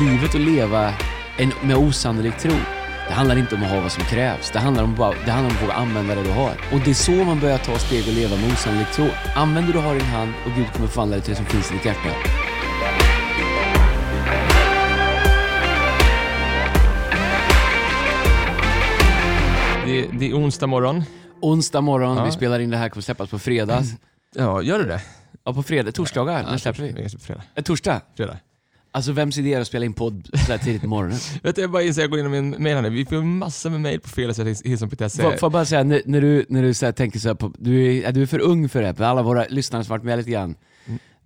livet att leva en, med osannolik tro. Det handlar inte om att ha vad som krävs. Det handlar om, bara, det handlar om att våga använda det du har. Och det är så man börjar ta steg och leva med osannolik tro. Använd det du har i din hand och Gud kommer förvandla det till det som finns i ditt hjärta. Det, det är onsdag morgon. Onsdag morgon, Ja. vi spelar in det här, kommer släppas på fredag. Ja, gör du det? Ja, på fredag, torsdagar, när släpper vi? Fredag. Eh, Torsdag? Fredag. Alltså vems idé är det att spela in podd så här tidigt på morgonen? Vet du, jag bara inser, jag går igenom min mail här nu. Vi får massor med mail på fredag.hilson.se. Får, får jag bara säga, när, när du, när du så här tänker så här på, du är, du är för ung för det, för alla våra lyssnare som varit med lite grann.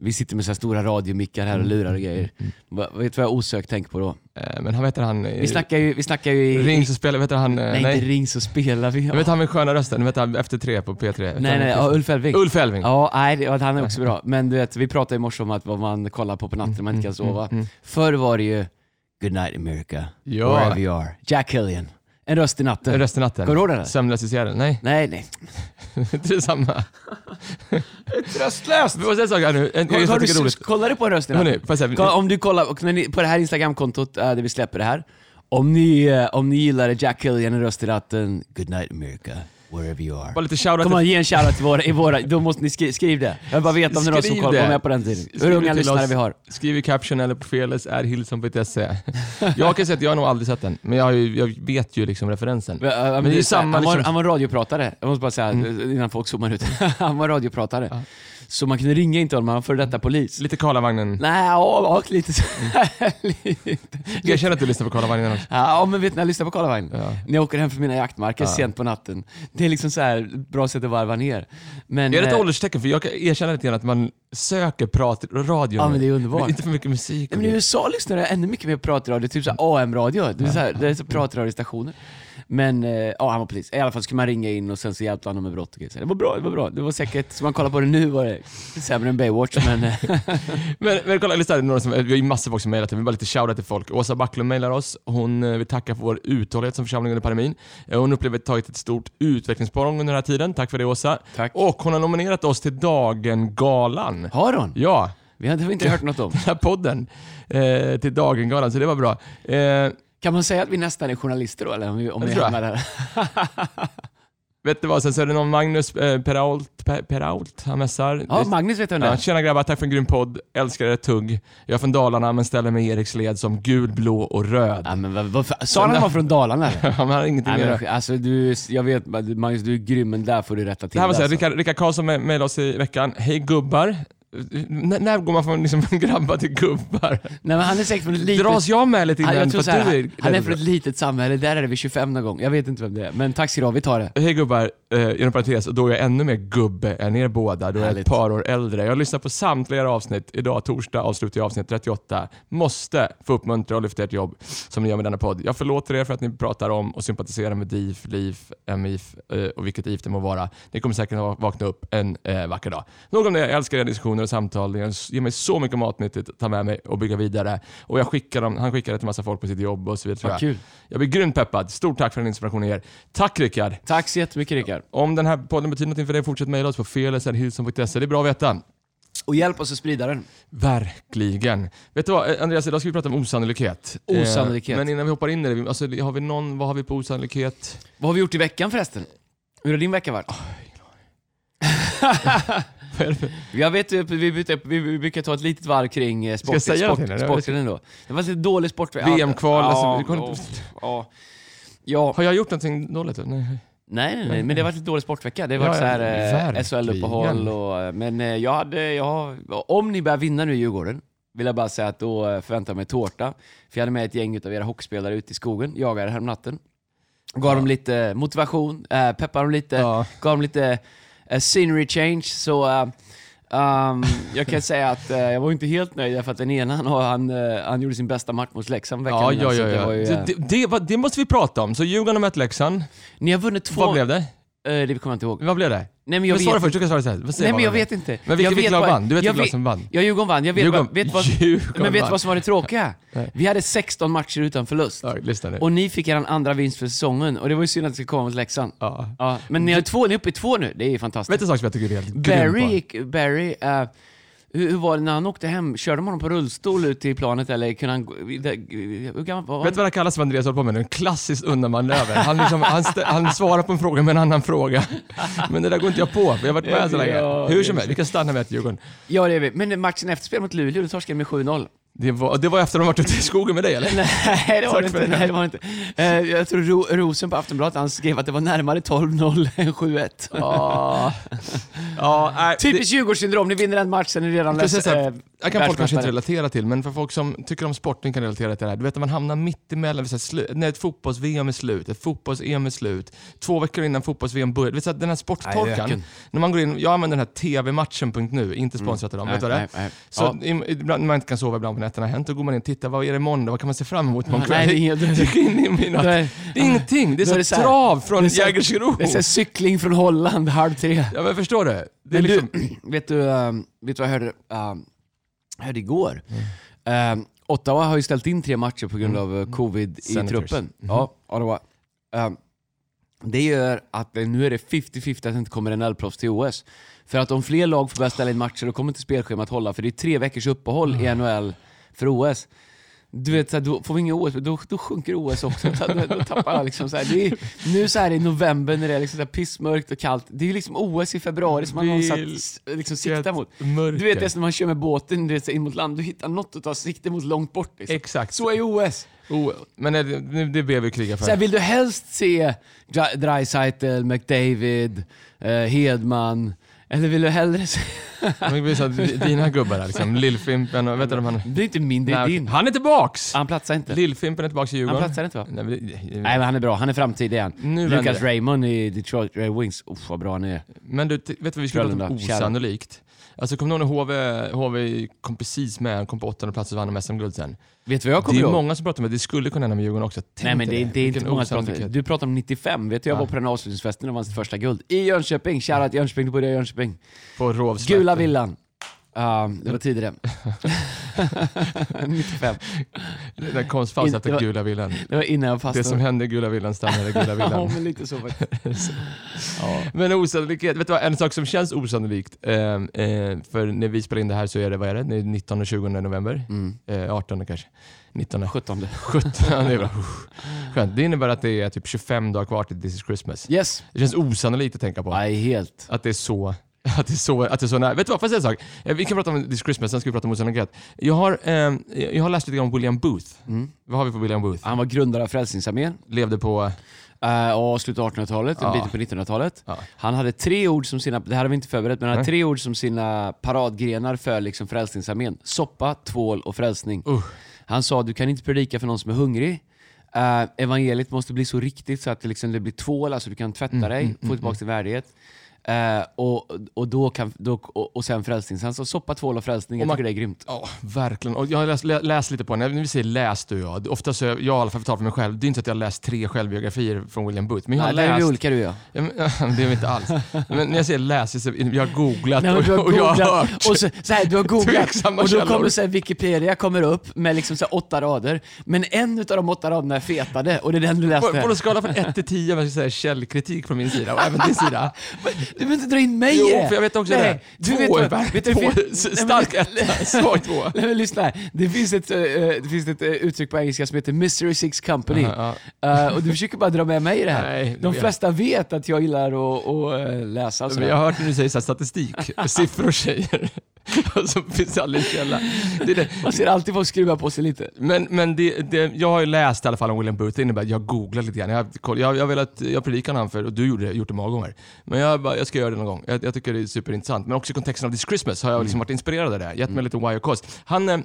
Vi sitter med så här stora radiomickar här och lurar och grejer. Va, vet du vad jag osökt tänker på då? Eh, Men han vet han... Vi snackar ju, vi snackar ju i... Ring så spelar, vet han... eh, nej, inte ring så spelar vi. Jag vet han med sköna rösten, vet han efter tre på P3? Vet nej, han- nej, ja, Ulf Elving. Ulf Elving. Ja, nej, det- ja, han är också bra. Men du vet, vi pratade i morse om att vad man kollar på på natten när man inte kan sova. Förr var det ju Good night America, Ja. wherever you are. Jack Hillian. En röst i natten. Röst i natten. Kommer du ihåg den? Sömnlös i Seattle. Nej, Nej, nej. inte det samma. Röstlöst! Vi måste säga en sak här nu. En, Har, jag har tycker det är du, roligt. kollar du på en röst i natten? får jag säga- Kolla, Om du kollar och när ni, på det här Instagramkontot äh, där vi släpper det här. Om ni, äh, om ni gillar Jack Hillian, en röst i natten, Good night America, wherever you are. Bara lite shoutout Kom on, ge en shoutout till våra, i våra, då måste ni skri, skriv det. Jag vill bara veta om det är någon som kollar på med på den tiden. Hur unga lyssnare oss. vi har. Skriv i caption eller på feles är hilson.se. Jag kan säga att jag har nog aldrig sett den, men jag, har ju, jag vet ju liksom referensen. Men, äh, Men det är samma han, var, liksom- han var radiopratare, jag måste bara säga innan folk zoomar ut. han var radiopratare. Så man kunde ringa in till honom, han var före detta polis. Lite Karlavagnen. Nej, ja, och lite så. lite. Jag känner att du lyssnar på Karlavagnen också. Ja, men vet ni, jag lyssnar på Karlavagn, Ja. när jag åker hem från mina jaktmarker sent på natten. Det är liksom så här bra sätt att varva ner. Men, Är det ett eh, ålderstecken? För jag kan erkänna lite grann att man söker prat radio Ja, men det är underbart. Inte för mycket musik. Ja, men i. USA lyssnar jag ännu mycket mer pratradio, typ så AM-radio. Det är, så här, det är så pratradiostationer. Men eh, ja, han var polis. I alla fall skulle man ringa in och sen så hjälpte han dem med brott och Det var bra, det var bra. Det var säkert, så man kollar på det nu var det sämre än Baywatch, men... eh, Men, men kolla, lyssna, några som, vi har ju massor av folk som mejlat, vi vill bara lite shoutout till folk. Åsa Backlund mejlar oss, hon eh, vill tacka för vår uthållighet som församling under pandemin. Hon upplever att vi tagit ett stort utvecklingssprång under den här tiden, tack för det Åsa. Tack. Och hon har nominerat oss till Dagen-galan. har hon? Ja, Vi hade inte hört något om. den här podden eh, till Dagen-galan, så det var bra. Eh, Kan man säga att vi nästan är journalister då, eller? Om vi, om Det vi jag. hamnar där. vet du vad, sen så är det någon Magnus eh, Perault, Per- Perault, han messar. Ja, Det- Magnus vet vem det Ja, är. tjena grabbar, tack för en grym podd. Älskar er tugg. Jag är från Dalarna men ställer mig i Eriks led som gul, blå och röd. Ja, men vad, sa han var från Dalarna eller? Han har ingenting med men, alltså du, jag vet Magnus, du är grym, men där får du rätta till Det här var så här, alltså. Rickard, Karlsson med- mejlade oss i veckan. Hej gubbar. N- när går man från liksom grabbar till gubbar? Nej men han är säkert från ett litet... Dras jag med lite innan? jag tror så här, han, han är från ett litet samhälle, där är det vid 25 någon gång. Jag vet inte vem det är, men tack ska du ha, vi tar det. Hej gubbar, eh, inom parentes, då är jag ännu mer gubbe än er båda. Då är jag ett par år äldre. Jag lyssnar på samtliga avsnitt. Idag torsdag avslutar jag avsnitt 38. Måste få uppmuntra och lyfta ert jobb som ni gör med denna podd. Jag förlåter er för att ni pratar om och sympatiserar med DIF, LIF, MIF eh, och vilket IF det må vara. Ni kommer säkert att vakna upp en eh, vacker dag. Nog om det, jag älskar era diskussioner och samtal. Ni ger mig så mycket matnyttigt att ta med mig och bygga vidare. Och jag skickar dem, han skickar det till massa folk på sitt jobb och så vidare. kul. jag blir grymt peppad. Stort tack för den inspirationen ni ger. Tack Rickard! Tack så jättemycket Rickard. Om den här podden betyder något för dig, fortsätt mejla oss på felis.hilson.se. Det är bra att veta. Och hjälp oss att sprida den. Verkligen. Vet du vad, eh, Andreas, idag ska vi prata om osannolikhet. Eh, Osannoliket. Men innan vi hoppar in i det, alltså, har vi någon, vad har vi på osannolikhet? Vad har vi gjort i veckan förresten? Hur har din vecka varit? Vad för- Jag vet, vi, brukar, vi brukar ta ett litet varv kring eh, sport, jag säga sport, sporten ändå. Det var lite dålig sportvecka. VM-kval, alltså, ja, kunde ja, ja, ja. Har jag gjort någonting dåligt? Nej. Nej, nej, nej, men det har varit lite dålig sportvecka. Det har Ja, varit så här ja, eh, SHL-uppehåll och... eh, Men eh, jag hade, jag om ni börjar vinna nu i Djurgården, vill jag bara säga att då eh, förväntar jag mig tårta. För jag hade med ett gäng av era hockeyspelare ute i skogen, jagade här om natten. Gav dem lite motivation, eh, peppade dem lite, Ja. gav dem lite eh, scenery change. Så ehm, jag kan säga att eh, jag var inte helt nöjd därför att den ena han, han, eh, han gjorde sin bästa match mot Leksand veckan Ja, ja, ja. det ja. var ju, Det, det, det, det måste vi prata om. Så Djurgården har mött Leksand. Ni har vunnit två... Vad blev det? Eh, det kommer jag inte ihåg. Vad blev det? Nej men jag men svara vet först, du kan svara sen. Nej men jag vet inte. Men vilka- vilka lag vann? Du vet vilka lag som vann? Ja, Djurgården vann. Jag vet, Djurgården- vet, vad, Djurgården men vet vann. vad som var det tråkiga? Vi hade 16 matcher utan förlust. Ja, lyssna nu. Och ni fick er andra vinst för säsongen. Och det var ju synd att det skulle komma mot Leksand. Ja. Ja, men ni, har två, ni är uppe i två nu. Det är ju fantastiskt. Vet du en sak som jag tycker är helt Barry. Barry... eh, Hur, hur var det när han åkte hem? Körde de honom på rullstol ut till planet eller kunde han Hur Vet du vad det kallas som Andreas håller på med nu? En klassisk undanmanöver. Han, liksom, han, han svarar på en fråga med en annan fråga. Men det där går inte jag på, för jag har varit med så länge. Hur som helst, vi kan stanna med ett Djurgården. Ja, det är vi. Men matchen efter spel mot Luleå, då torskade de med 7-0. Det var, det var efter de varit ute i skogen med dig eller? Nej, det var det inte. Nej, det var inte. Eh, jag tror Ro, Rosen på Aftonbladet, han skrev att det var närmare 12-0 än 7-1. Ja, ja nej, det- Typiskt Djurgårdssyndrom, ni vinner en match, sen är ni redan Precis, eh, här, jag kan folk kanske inte relatera till, men för folk som tycker om sporten kan relatera till det här. Du vet när man hamnar mitt emellan, så när ett fotbolls-VM är slut, ett fotbolls-EM är slut, två veckor innan fotbolls-VM börjar. Du vet, så den här sporttorkan. när man går in, jag använder den här tvmatchen.nu, inte sponsrat av dem. Nej, vet du det är? nej. Så Ja. ibland, när man inte kan sova ibland på nätterna, hänt, då går man in och tittar, vad är det då? Vad kan man se fram emot imorgon Nej, det är in i mina... Är- Det är ingenting, det är så, är det så här- trav från det är så Jägersro. Det är så cykling från Holland, halv tre. Ja men förstår du? Det är Men liksom... du, vet du, um, vet du vad jag hörde, um, hörde igår? Mm. Um, Ottawa har ju ställt in tre matcher på grund av uh, covid i Senators. truppen. Mhm. Ja, Ottawa. Um, det gör att nu är det 50-50 att det inte kommer en proffs till OS. För att om fler lag får börja ställa in matcher, då kommer inte spelschemat hålla. För det är tre veckors uppehåll Mm. i NHL för OS. Du vet, så här, då får vi inga OS, då, då sjunker OS också. Då, då tappar alla liksom så här, det är, Nu så här i november när det är liksom så här pissmörkt och kallt, det är liksom OS i februari som man satt, liksom siktar mot. Mörker. Du vet det är som när man kör med båten du vet, så in mot land, du hittar något att ta sikte mot långt bort. Liksom. Exakt. Så är OS. Oh, men det, det, ber vi kriga för. Så här, vill du helst se Dreisaitl, McDavid, eh, Hedman, eller vill du hellre se... Men så att dina gubbar liksom, Lillfimpen och vet du de han... Det är inte min, det är din. Han är tillbaks! Han platsar inte. Lillfimpen är tillbaks i Han Djurgården. platsar inte va? Nej, men han är bra, han är framtid igen. Nu Lucas. Raymond i Detroit Red Wings, Uff vad bra han är. men du, vet du vad vi skulle prata om osannolikt? Alltså kommer du ihåg när HV, HV kom precis med, han kom på åttonde plats och vann med SM-guld sen. Vet du vad jag Det kommer är ihåg? många som pratar om att det skulle kunna hända med Djurgården också. Tänk Nej men det, är- det är inte Vilken många som pratar osannolikhet. Du pratar om 95, vet du jag Ja. var på den avslutningsfesten och vann sitt första guld. I Jönköping, shoutout Jönköping, du bodde i Jönköping. På Rovslätten. Gula villan. Ja, det var tidigare. 95. Den konstfas Inte- efter det var- Gula villan. Det var innan jag Det fastnade. som hände i Gula villan stannar i Gula Ja, villan. men lite så faktiskt. Ja. Men osannolikhet, vet du vad? En sak som känns osannolikt, eh, eh, för när vi spelar in det här så är det, vad är det? Det är 19 och 20 november? Mm. Eh, 18 kanske? 19 17. 17, ja, det är bra. Skönt. Det innebär att det är typ 25 dagar kvar till This is Christmas. Yes. Det känns osannolikt att tänka på. Nej, helt. Att det är så att det är så, att det är så nära. Vet du vad, får jag säga en sak? Eh, Vi kan prata om This is Christmas, sen ska vi prata om osannolikhet. Jag har, eh, jag har läst lite om William Booth. Mm. Vad har vi på William Booth? Han var grundare av Frälsningsarmén. Levde på... Uh, och slutet av 1800-talet, en Ja. bit på 1900-talet. Ja. Han hade tre ord som sina, det här har vi inte förberett, men han hade Nej. tre ord som sina paradgrenar för liksom Frälsningsarmén. Soppa, tvål och frälsning. Uh. Han sa, du kan inte predika för någon som är hungrig. Eh, evangeliet måste bli så riktigt så att det, liksom, det blir tvål, alltså du kan tvätta Mm, dig, mm, få mm, tillbaka din värdighet. Eh, och, och, då kan, då, och, och sen frälsning. Så han sa soppa, tvål och frälsning, jag Och man- tycker det är grymt. Ja, verkligen. Och jag har läst, lä, läst lite på den. När vi säger läst och jag, ofta så, jag i alla fall för mig själv, det är inte så att jag har läst tre självbiografier från William Booth. Men jag har Nej, där är vi läst... olika du jag. Ja, men, det är vi inte alls. Men när jag säger läst, så jag har googlat Nej, har och, och jag har googlat, hört. och så, så här, du har googlat och då kommer så här, Wikipedia kommer upp med liksom så här, åtta rader. Men en av de åtta raderna är fetade och det är den du På, läste. på en skala från 1 till 10, om jag ska säga källkritik från min sida och även din sida. Du behöver inte dra in mig Jo, för jag vet också Nej, det. Du Två vet, vad- vet du, Två, finns- stark etta, svag två. Nej men lyssna här. Det finns ett, eh, det finns ett eh, uttryck på engelska som heter Mystery Six Company. Ja, Eh, och du försöker bara dra med mig i det här. Nej, De jag- flesta vet att jag gillar att, att eh, läsa och jag har hört när du säger så här, statistik, siffror säger. Och så finns det aldrig källa. Det det. Man ser alltid folk skruva på sig lite. Men, men det, det, jag har ju läst i alla fall om William Booth, det innebär att jag googlar lite grann. Jag jag, jag velat, jag predikar han för, och du gjorde gjort det många gånger. Men jag, jag ska göra det någon gång. Jag, jag tycker det är superintressant. Men också i kontexten av This Christmas har jag liksom varit inspirerad av det. Gett mig lite why och cause. Han, eh,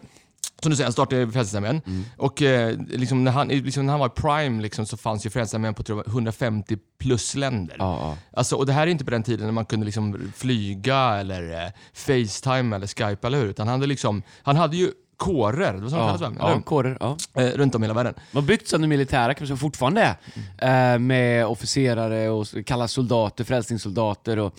som du säger, han startade Frälsningsarmén. Och eh, liksom när, han, liksom när han var prime liksom, så fanns ju Frälsningsarmén på tror jag, 150 plus länder. Ja, ja. Alltså, och det här är inte på den tiden när man kunde liksom flyga eller eh, Facetime eller Skype, eller hur? Utan han hade, liksom, han hade ju kårer, det var så de kallades va? ja, kårer. Ja. Eh, runt om i hela världen. De har byggts det militära, kanske fortfarande är. Eh, med officerare och s- kalla soldater, frälsningssoldater. Och,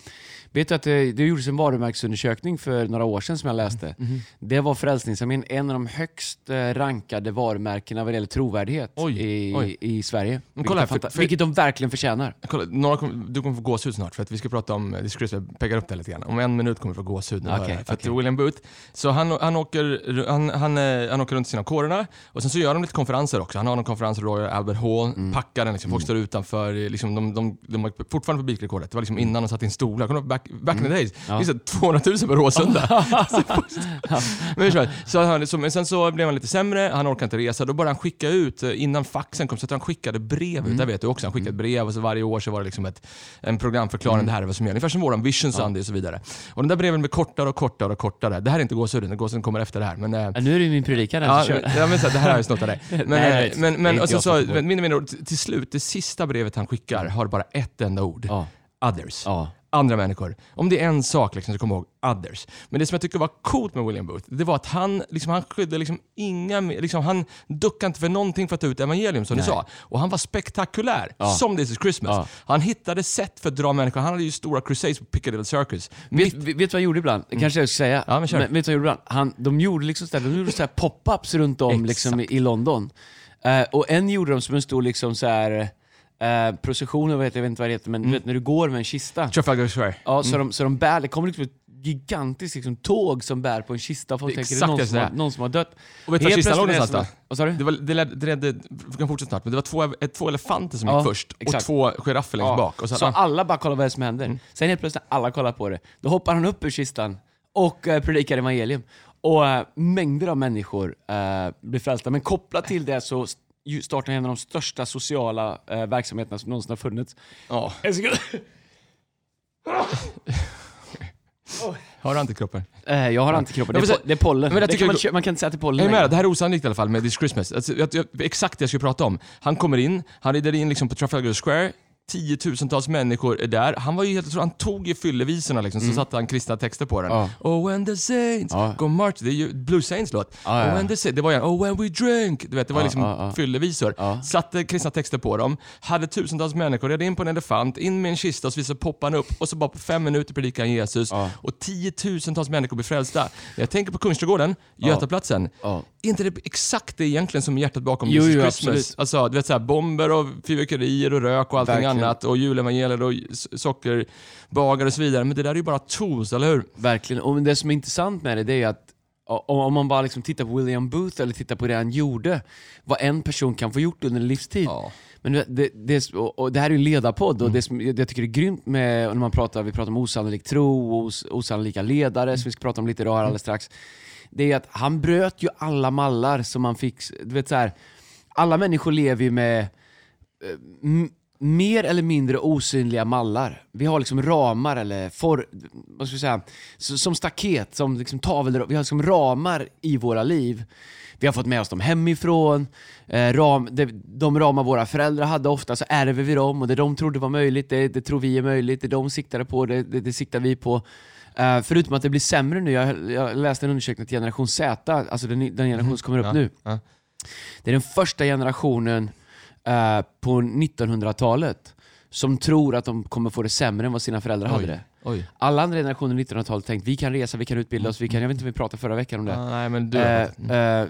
vet du att det, det gjordes en varumärkesundersökning för några år sedan som jag läste. Mhm. Det var Frälsningsarmén en av de högst eh, rankade varumärkena vad det gäller trovärdighet Oj, i, oj. i Sverige. Men kolla vilket, för- för- vilket de verkligen förtjänar. Kolla, några kom, du kommer få gåshud snart för att vi ska prata om. Jag peggar upp det lite grann. Om en minut kommer du få gåshud. här. För att William Booth, så han, han, åker, han, han, eh, han åker runt i sina kårerna och sen så gör de lite konferenser också. Han har en konferens i Royal Albert Hall, Mm. packar den, liksom, folk står utanför, eh, liksom, de, de, de har fortfarande publikrekordet. Det var liksom innan de satt in stolar. Ihåg back, back in the days? Mm. Ja. Det är så 200 000 på Råsunda. men, så han, så, men sen så blev han lite sämre, han orkade inte resa. Då började han skicka ut, eh, innan faxen kom, så att han skickade brev Mm. ut. Det vet du också. Han skickade brev och så varje år så var det liksom ett, en programförklaring. Mm. Det här är vad som gäller. Ungefär som våran Vision Sunday och så vidare. Och de där breven blir kortare och kortare och kortare. Det här är inte gåshuden, gåshuden kommer efter det här. Men, Ja, nu är det ju min predikan här, Ja, så men, kör. ja, men så, här, det här har jag snott av dig. Men, Nej, eh, vet. men, men och så, så, men, mindre, mindre, till slut, det sista brevet han skickar har bara ett enda ord. Ja, Others. ja. Andra människor. Om det är en sak liksom, så kom ihåg others. Men det som jag tycker var coolt med William Booth, det var att han, liksom, han skydde liksom inga, liksom, han duckade inte för någonting för att ta ut evangelium som Nej. du sa. Och han var spektakulär, Ja. som This is Christmas. Ja. Han hittade sätt för att dra människor, han hade ju stora crusades på Piccadilly Circus. Vet, Mitt, vet du vad han gjorde ibland? Det kanske jag ska säga. Ja, men kör. vet du vad han gjorde ibland? Han, de gjorde liksom så här, de gjorde så pop-ups runt om liksom, i, London. Eh, och en gjorde de som en stor liksom så här, eh, procession, jag vet, jag vet inte vad det heter, men du vet när du går med en kista. Trafalgar Square. Ja, så, de, så de bär, det kommer liksom ett gigantiskt liksom, tåg som bär på en kista. Folk tänker det är exakt någon det som, har, någon som har dött. Och vet du var Helt kistan låg plötsligt är det någonstans som- då? Vad sa du? Det var, det ledde, det ledde, vi kan fortsätta snart, men det var två, två elefanter som Ja, gick först och exakt. två giraffer längst Ja, bak. Och så så, ah, alla bara kollar vad det är som händer. Sen helt plötsligt när alla kollar på det, då hoppar han upp ur kistan och eh, predikar evangelium. Och eh, mängder av människor eh, blir frälsta. Men kopplat till det så startar en av de största sociala eh, verksamheterna som någonsin har funnits. ja. Jag ska- Har du antikroppar? Eh, jag har antikroppar, det, är po- det är pollen. Men jag det tycker kan man, kö- man kan inte säga att det är pollen Jag är med det här är osannolikt i alla fall med This Christmas. Alltså, jag, jag, exakt det jag skulle prata om. Han kommer in, han rider in liksom på Trafalgar Square, tiotusentals människor är där. Han var ju helt han tog ju fyllevisorna liksom, så satte han kristna texter på den. Ja. Oh when the saints Ja. go march, det är ju Blue Saints låt. Ja, ja, Oh when the saints, det var ju Oh when we drink, du vet det var liksom fyllevisor. Satte kristna texter på dem, hade tusentals människor, red in på en elefant, in med en kista och så visade han upp och så bara på fem minuter predikade han Jesus och tiotusentals människor blir frälsta. Jag tänker på Kungsträdgården, Götaplatsen. Ja. Inte det exakt det egentligen som är hjärtat bakom Jo, Jesus jo, Christmas? absolut. Alltså, du vet såhär, bomber och fyrverkerier och rök och allting Verkligen. annat och julevangelier och sockerbagare och så vidare. Men det där är ju bara tools, eller hur? Verkligen. Och det som är intressant med det, det är att om man bara liksom tittar på William Booth eller tittar på det han gjorde, vad en person kan få gjort under en livstid. Ja. Men det, det, och det här är ju en ledarpodd Mm. och det som jag tycker är grymt med när man pratar, vi pratar om osannolik tro och os, osannolika ledare, som vi ska prata om lite idag här alldeles strax. Det är att han bröt ju alla mallar som man fick, du vet så här, alla människor lever ju med eh, mer eller mindre osynliga mallar. Vi har liksom ramar eller for, vad ska vi säga, som staket, som liksom tavel, vi har liksom ramar i våra liv. Vi har fått med oss dem hemifrån, eh, ram, de, de ramar våra föräldrar hade ofta så ärver vi dem och det de trodde var möjligt, det, det tror vi är möjligt, det de siktade på, det, det, det siktar vi på. Eh, förutom att det blir sämre nu, jag, jag läste en undersökning till generation Z, alltså den, den generation som kommer upp Ja, nu. ja. Det är den första generationen eh, på 1900-talet som tror att de kommer få det sämre än vad sina föräldrar hade Oj. det. Oj. Alla andra generationer på 1900-talet tänkt vi kan resa, vi kan utbilda oss, vi kan, jag vet inte om vi pratade förra veckan om det. Ja, nej, men du... Eh, Mm.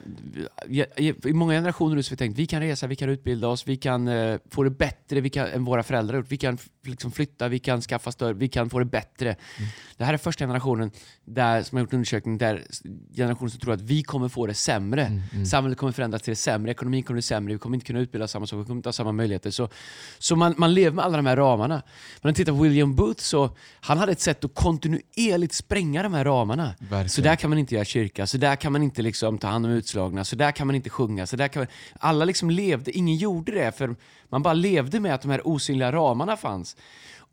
eh, I många generationer nu så har vi tänkt vi kan resa, vi kan utbilda oss, vi kan eh, få det bättre vi kan, än våra föräldrar gjort. Vi kan liksom flytta, vi kan skaffa större, vi kan få det bättre. Mm. Det här är första generationen där, som har gjort en undersökning där generationen som tror att vi kommer få det sämre. Mm, Samhället kommer förändras till det sämre, ekonomin kommer bli sämre, vi kommer inte kunna utbilda samma sak, vi kommer inte ha samma möjligheter. Så, så man, man lever med alla de här ramarna. Men om man tittar på William Booth så han hade ett sätt att kontinuerligt spränga de här ramarna. Verkligen. Så där kan man inte göra kyrka, så där kan man inte liksom ta hand om utslagna, så där kan man inte sjunga. Så där kan man... Alla liksom levde, ingen gjorde det, för man bara levde med att de här osynliga ramarna fanns.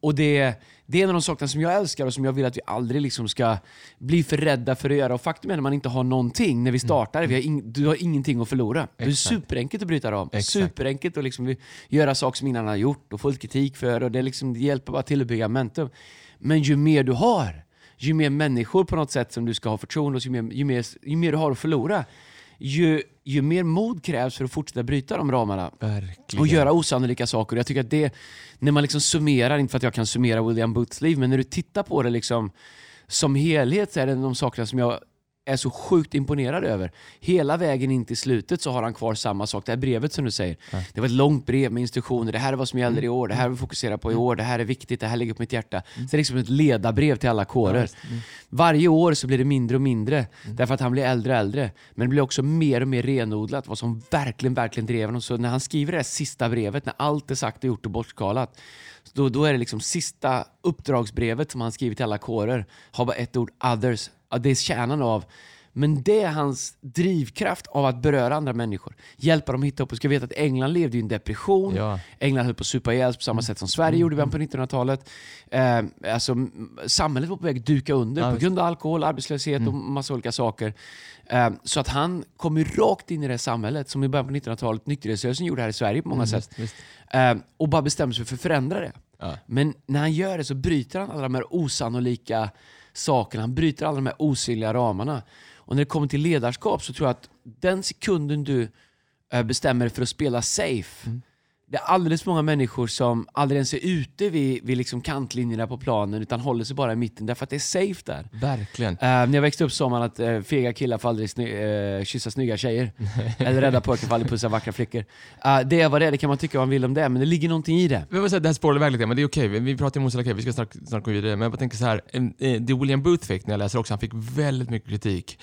Och det, det är en av de sakerna som jag älskar och som jag vill att vi aldrig liksom ska bli för rädda för att göra. Och faktum är när man inte har någonting när vi startar, vi har ing, du har ingenting att förlora. Det är Exakt. superenkelt att bryta ram. Exakt. Superenkelt att liksom göra saker som ingen annan har gjort och få lite kritik för. Och det, liksom, det hjälper bara till att bygga momentum. Men ju mer du har, ju mer människor på något sätt som du ska ha förtroende hos, ju mer, ju mer, ju mer du har att förlora, ju, ju mer mod krävs för att fortsätta bryta de ramarna Verkligen. och göra osannolika saker. Jag tycker att det, när man liksom summerar, inte för att jag kan summera William Booths liv, men när du tittar på det liksom som helhet så är det de sakerna som jag är så sjukt imponerad över. Hela vägen in till slutet så har han kvar samma sak. Det här brevet som du säger. Det var ett långt brev med instruktioner. Det här är vad som gäller i år. Det här vi fokusera på i år. Det här är viktigt. Det här ligger på mitt hjärta. Så det är liksom ett ledarbrev till alla kårer. Varje år så blir det mindre och mindre. Därför att han blir äldre och äldre. Men det blir också mer och mer renodlat vad som verkligen, verkligen drev honom. Så när han skriver det här sista brevet, när allt är sagt och gjort och bortskalat. Då, då är det liksom sista uppdragsbrevet som han skrivit till alla kårer. Har bara ett ord, others. Ja, det är kärnan av men det är hans drivkraft av att beröra andra människor. Hjälpa dem att hitta upp. Och ska veta att England levde i en depression. Ja. England höll på att supa ihjäl på samma sätt som Sverige gjorde i början på 1900-talet. Eh, alltså, samhället var på väg att duka under Ja, på visst. grund av alkohol, arbetslöshet och massa olika saker. Eh, så att han kom ju rakt in i det samhället som i början på 1900-talet nykterhetsrörelsen gjorde här i Sverige på många sätt. Visst. Eh, och bara bestämde sig för att förändra det. Ja. Men när han gör det så bryter han alla de här osannolika sakerna. Han bryter alla de här osynliga ramarna. Och när det kommer till ledarskap så tror jag att den sekunden du eh, bestämmer dig för att spela safe. Mm. Det är alldeles för många människor som aldrig ens är ute vid, vid liksom kantlinjerna på planen utan håller sig bara i mitten därför att det är safe där. Verkligen. Eh, när jag växte upp sa man att uh, fega killar får aldrig sny uh, kyssa snygga tjejer. Eller rädda pojkar får aldrig pussa vackra flickor. Uh, det är vad det är, det kan man tycka vad man vill om det, men det ligger någonting i det. Jag vill säga, det här spårade iväg lite men det är okej. Vi- Vi pratar om Mosala vi ska snart, snart gå vidare. Men jag bara tänker så här. det William Booth fick när jag läser också, han fick väldigt mycket kritik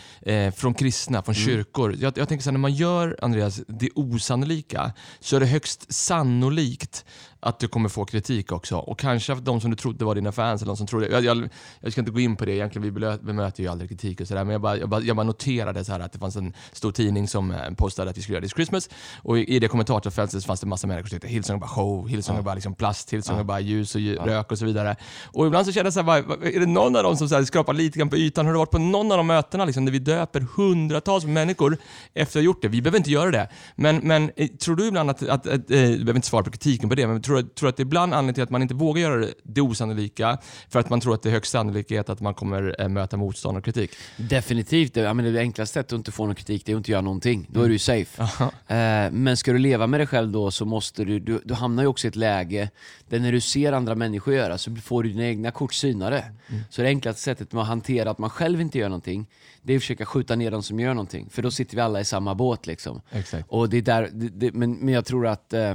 från kristna, från kyrkor. Jag, jag tänker så här, när man gör, Andreas, det osannolika, så är det högst sannolikt att du kommer få kritik också. Och kanske de som du trodde var dina fans, eller de som trodde... Jag, jag, jag ska inte gå in på det egentligen, vi bemöter ju aldrig kritik och sådär, men jag bara, jag, bara, jag bara noterade så här att det fanns en stor tidning som eh, postade att vi skulle göra This Christmas, och i, i det kommentarsfältet så fanns det massa människor som tyckte Hillsong är bara show, Hillsong är bara liksom plast, Hillsong är bara ljus och rök och så vidare. Och ibland så kände jag så här, bara, är det någon av dem som så här skrapar lite grann på ytan? Har du varit på någon av de mötena liksom, där vi döper hundratals människor efter att ha gjort det? Vi behöver inte göra det. Men, men eh, tror du ibland att, att, att eh, du behöver inte svara på kritiken på det, men tror, du- tror du att det är ibland anledningen till att man inte vågar göra det, osannolika, för att man tror att det är högst sannolikhet att man kommer eh, möta motstånd och kritik? Definitivt. Det, jag menar, det enklaste sättet att inte få någon kritik det är att inte göra någonting. Då är du ju safe. Eh, men ska du leva med dig själv då så måste du, du, du hamnar ju också i ett läge där när du ser andra människor göra så får du dina egna kort synade. Så det enklaste sättet att hantera att man själv inte gör någonting, det är att försöka skjuta ner de som gör någonting. För då sitter vi alla i samma båt liksom. Exakt. Och det är där, det, det, men, men jag tror att eh,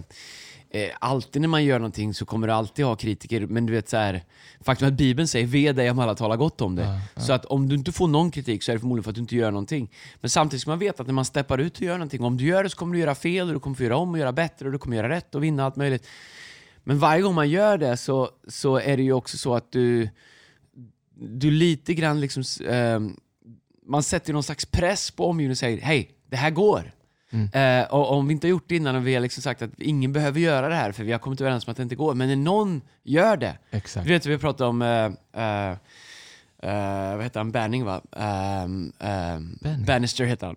eh, alltid när man gör någonting så kommer du alltid ha kritiker. Men du vet så här, faktum att Bibeln säger ve dig om alla talar gott om dig. Så att om du inte får någon kritik så är det förmodligen för att du inte gör någonting. Men samtidigt ska man veta att när man steppar ut och gör någonting, om du gör det så kommer du göra fel och du kommer få göra om och göra bättre och du kommer göra rätt och vinna allt möjligt. Men varje gång man gör det så, så är det ju också så att du, du lite grann liksom, eh, man sätter någon slags press på omgivningen och säger hej, det här går. Eh, och om vi inte har gjort det innan och vi har liksom sagt att ingen behöver göra det här för vi har kommit överens om att det inte går. Men när någon gör det. Exakt. Du vet, vi pratade om, eh, eh, eh, vad heter han, Banning va? Um, um, Banning? Bannister heter han.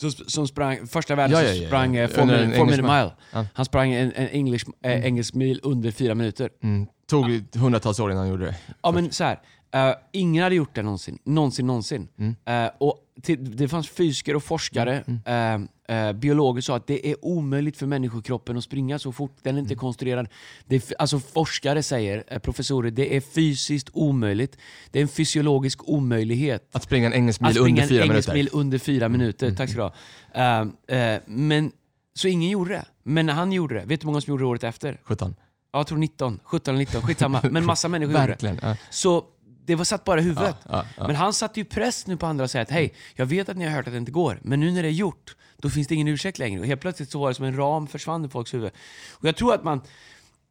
Som, som sprang, första världen Ja, ja, ja, ja. sprang eh, four, Under minute, four minute mile. Ja. Han sprang en, en engelsk, eh, engelsk mil under fyra minuter. Mm. Tog ju hundratals år innan han gjorde det. Ja men så här. eh, ingen hade gjort det någonsin. Någonsin, någonsin. Mm. Eh, och till, det fanns fysiker och forskare, eh, eh, biologer sa att det är omöjligt för människokroppen att springa så fort. Den är inte konstruerad. Det är, alltså forskare säger, eh, professorer, det är fysiskt omöjligt. Det är en fysiologisk omöjlighet. Att springa en engelsk mil Att springa under en fyra engelsk minuter. mil under fyra minuter. Tack ska du ha. Eh, men, så ingen gjorde det. Men han gjorde det, vet du hur många som gjorde det året efter? 17. Ja, Jag tror 19, 17 eller 19, skitsamma. Men massa människor gjorde det. Så det var satt bara i huvudet. Ja, ja, ja. Men han satte ju press nu på andra och säga att hej, jag vet att ni har hört att det inte går, men nu när det är gjort, då finns det ingen ursäkt längre. Och helt plötsligt så var det som en ram försvann i folks huvud. Och jag tror att man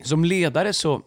som ledare så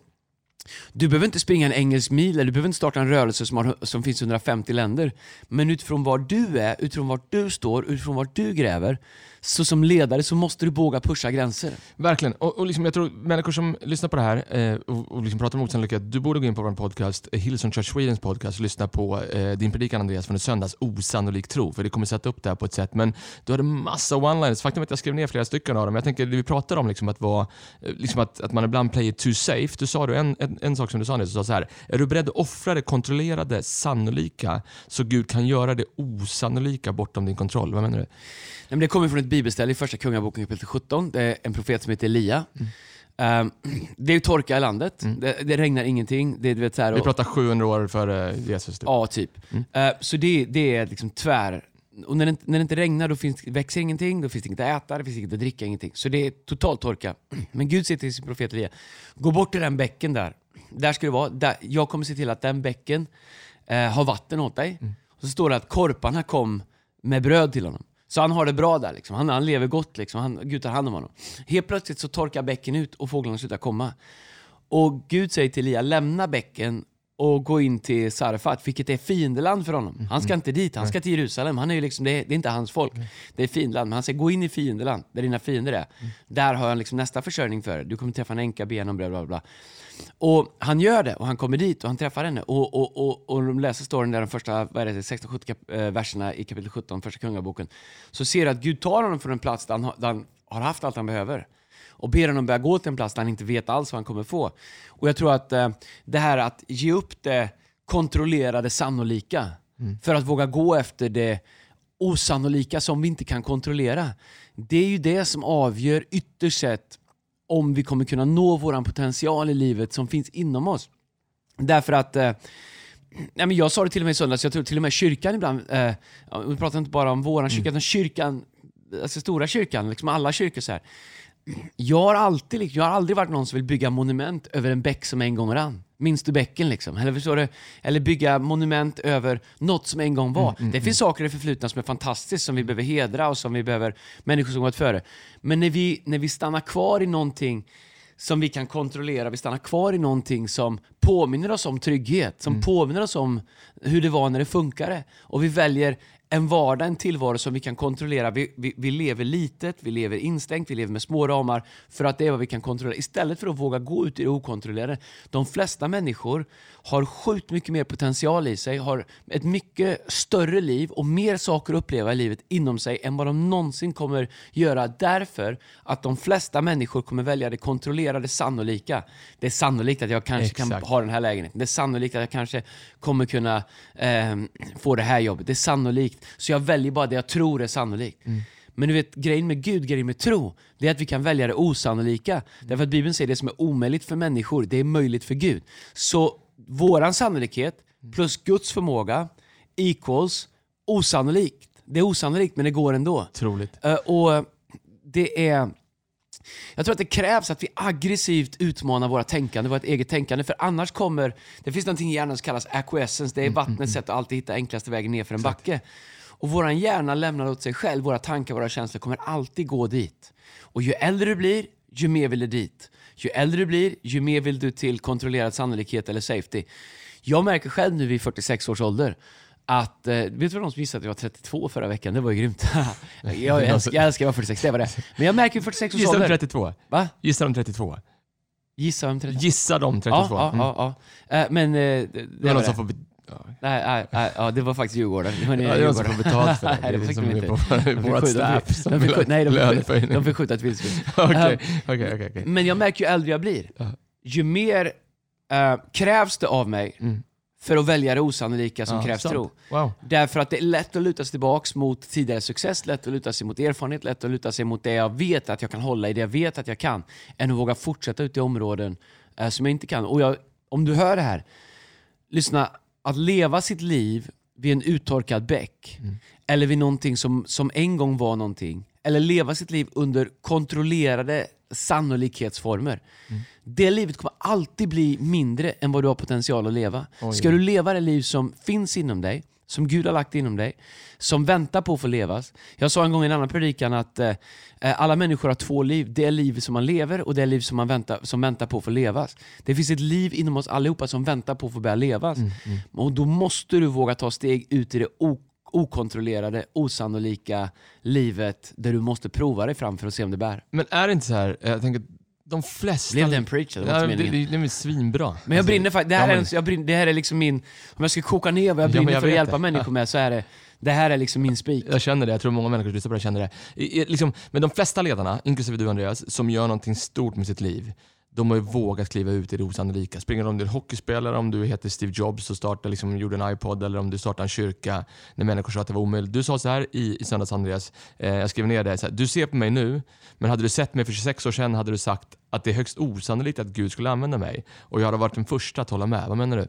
du behöver inte springa en engelsk mil eller du behöver inte starta en rörelse som, har, som finns i 150 länder. Men utifrån var du är, utifrån var du står, utifrån var du gräver, så som ledare så måste du våga pusha gränser. Verkligen. Och, och liksom, jag tror människor som lyssnar på det här eh, och, och liksom pratar om osannolikhet, du borde gå in på vår podcast, eh, Hillsong Church Swedens podcast, och lyssna på eh, din predikan Andreas från i söndags, Osannolik tro, för det kommer sätta upp det här på ett sätt. Men du hade massa one-liners. Faktum är att jag skrev ner flera stycken av dem. Jag tänker, det vi pratar om, liksom, att, vara, eh, liksom att, att man ibland play it too safe. Du sa du en, en, en, sak som du sa nyss. Du sa så här, är du beredd att offra det kontrollerade sannolika så Gud kan göra det osannolika bortom din kontroll? Vad menar du? Nej, men det kommer från ett bibelställe i första kungaboken kapitel 17. Det är en profet som heter Elia. Ehm, det är torka i landet, det, det regnar ingenting. Det, du vet, så här, Vi och- pratar 700 år före Jesus. Typ. Ja, typ. Eh, så det, det är liksom tvär... Och när det, inte- när det inte regnar då finns, växer ingenting, då finns det inget att äta, det finns inget att dricka, ingenting. Så det är totalt torka. Men Gud säger till sin profet Elia, gå bort till den bäcken där. Där ska du vara. Där, jag kommer se till att den bäcken eh, har vatten åt dig. Och så står det att korparna kom med bröd till honom. Så han har det bra där, liksom. han, han lever gott, liksom. han, Gud tar hand om honom. Helt plötsligt så torkar bäcken ut och fåglarna slutar komma. Och Gud säger till Elia, lämna bäcken och gå in till Sarfat, vilket är fiendeland för honom. Han ska inte dit, han ska till Jerusalem. Han är ju liksom, det, är, det är inte hans folk. Det är fiendeland. Men han säger, gå in i fiendeland, där dina fiender är. Där har jag liksom nästa försörjning för dig. Du kommer träffa en änka, be henne om bla bla bla. Och han gör det och han kommer dit och han träffar henne. Och, och, och, och de läser storyn där de första vad är det, 16-17 kap- eh, verserna i kapitel 17, första kungaboken. Så ser du att Gud tar honom från en plats där han, har- där han har haft allt han behöver och ber honom börja gå till en plats där han inte vet alls vad han kommer få. Och jag tror att eh, det här att ge upp det kontrollerade sannolika för att våga gå efter det osannolika som vi inte kan kontrollera. Det är ju det som avgör ytterst sett om vi kommer kunna nå vår potential i livet som finns inom oss. Därför att eh, Nej, men jag sa det till och med i söndags, jag tror till och med kyrkan ibland, eh, vi pratar inte bara om våran kyrka, utan kyrkan, alltså stora kyrkan, liksom alla kyrkor så här. Jag har, alltid, jag har aldrig varit någon som vill bygga monument över en bäck som en gång rann. Minns du bäcken liksom? Eller, förstår du? Eller bygga monument över något som en gång var. det finns saker i det förflutna som är fantastiskt, som vi behöver hedra och som vi behöver, människor som gått före. Men när vi, när vi stannar kvar i någonting som vi kan kontrollera, vi stannar kvar i någonting som påminner oss om trygghet, som påminner oss om hur det var när det funkade. Och vi väljer en vardag, en tillvaro som vi kan kontrollera. Vi, vi, vi lever litet, vi lever instängt, vi lever med små ramar för att det är vad vi kan kontrollera. Istället för att våga gå ut i det okontrollerade. De flesta människor har sjukt mycket mer potential i sig, har ett mycket större liv och mer saker att uppleva i livet inom sig än vad de någonsin kommer göra därför att de flesta människor kommer välja det kontrollerade sannolika. Det är sannolikt att jag kanske kan Exakt. ha den här lägenheten. Det är sannolikt att jag kanske kommer kunna ehm, få det här jobbet. Det är sannolikt. Så jag väljer bara det jag tror är sannolikt. Men du vet, grejen med Gud, grejen med tro, det är att vi kan välja det osannolika. Därför att Bibeln säger att det som är omöjligt för människor, det är möjligt för Gud. Så våran sannolikhet plus Guds förmåga equals osannolikt. Det är osannolikt, men det går ändå. Otroligt. Eh, och det är... Jag tror att det krävs att vi aggressivt utmanar våra tänkande, vårt eget tänkande, för annars kommer... Det finns någonting i hjärnan som kallas acquiescence, det är vattnets sätt att alltid hitta enklaste vägen ner för en backe. Och våran hjärna lämnar åt sig själv, våra tankar, våra känslor kommer alltid gå dit. Och ju äldre du blir, ju mer vill du dit. Ju äldre du blir, ju mer vill du till kontrollerad sannolikhet eller safety. Jag märker själv nu vid 46 års ålder att, eh, vet du vad de som gissade att jag var 32 förra veckan? Det var ju grymt. jag, älskar, jag älskar att vara 46, det var det. Men jag märker vid 46 års Gissa de ålder... 32. Va? Gissa de 32. Gissa om 32? Gissa de 32. Ja, ja, ja. ja. Eh, men eh, det, Det var någon som får... Nej, nej, nej, ja, det var faktiskt Djurgården. Det var Ja, det är någon som får betalt för det. Nej, Det det de är inte. på De vårt staff som de vill de fick, löneförhöjning. de fick skjuta ett vildsvin. Okej, okej, okej. Men jag märker ju äldre jag blir, ju mer eh, krävs det av mig Mm. För att välja det osannolika som Ja, krävs sant. tro. Wow. Därför att det är lätt att luta sig tillbaks mot tidigare success, lätt att luta sig mot erfarenhet, lätt att luta sig mot det jag vet att jag kan hålla i, det jag vet att jag kan, än att våga fortsätta ut i områden eh, som jag inte kan. Och jag, om du hör det här, lyssna, att leva sitt liv vid en uttorkad bäck, eller vid någonting som, som en gång var någonting, eller leva sitt liv under kontrollerade sannolikhetsformer. Det livet kommer alltid bli mindre än vad du har potential att leva. Ska du leva det liv som finns inom dig, som Gud har lagt inom dig, som väntar på att få levas. Jag sa en gång i en annan predikan att eh, eh, alla människor har två liv. Det är liv som man lever och det är liv som man väntar, som väntar på att få levas. Det finns ett liv inom oss allihopa som väntar på att få börja levas. Och då måste du våga ta steg ut i det okontrollerade, osannolika livet där du måste prova dig fram för att se om det bär. Men är det inte så här, jag tänker, de flesta... Blev det en preacher? Det var Ja, inte det, det, meningen. det är svinbra. Men jag Alltså, brinner faktiskt, det här, ja, är, men- en- jag brinner, det här är liksom min, om jag ska koka ner vad jag Ja, brinner men jag för att hjälpa det. människor med så är det, det här är liksom min spik. Jag känner det, jag tror många människor som lyssnar på det känner det. I, liksom, men de flesta ledarna, inklusive du Andreas, som gör någonting stort med sitt liv, de har ju vågat kliva ut i det osannolika. Springer om du är hockeyspelare, om du heter Steve Jobs och startar, liksom, gjorde en iPod eller om du startar en kyrka när människor sa att det var omöjligt. Du sa så här i, i söndags Andreas, eh, jag skrev ner det, så här, du ser på mig nu, men hade du sett mig för 26 år sedan hade du sagt att det är högst osannolikt att Gud skulle använda mig. Och jag hade varit den första att hålla med. Vad menar du?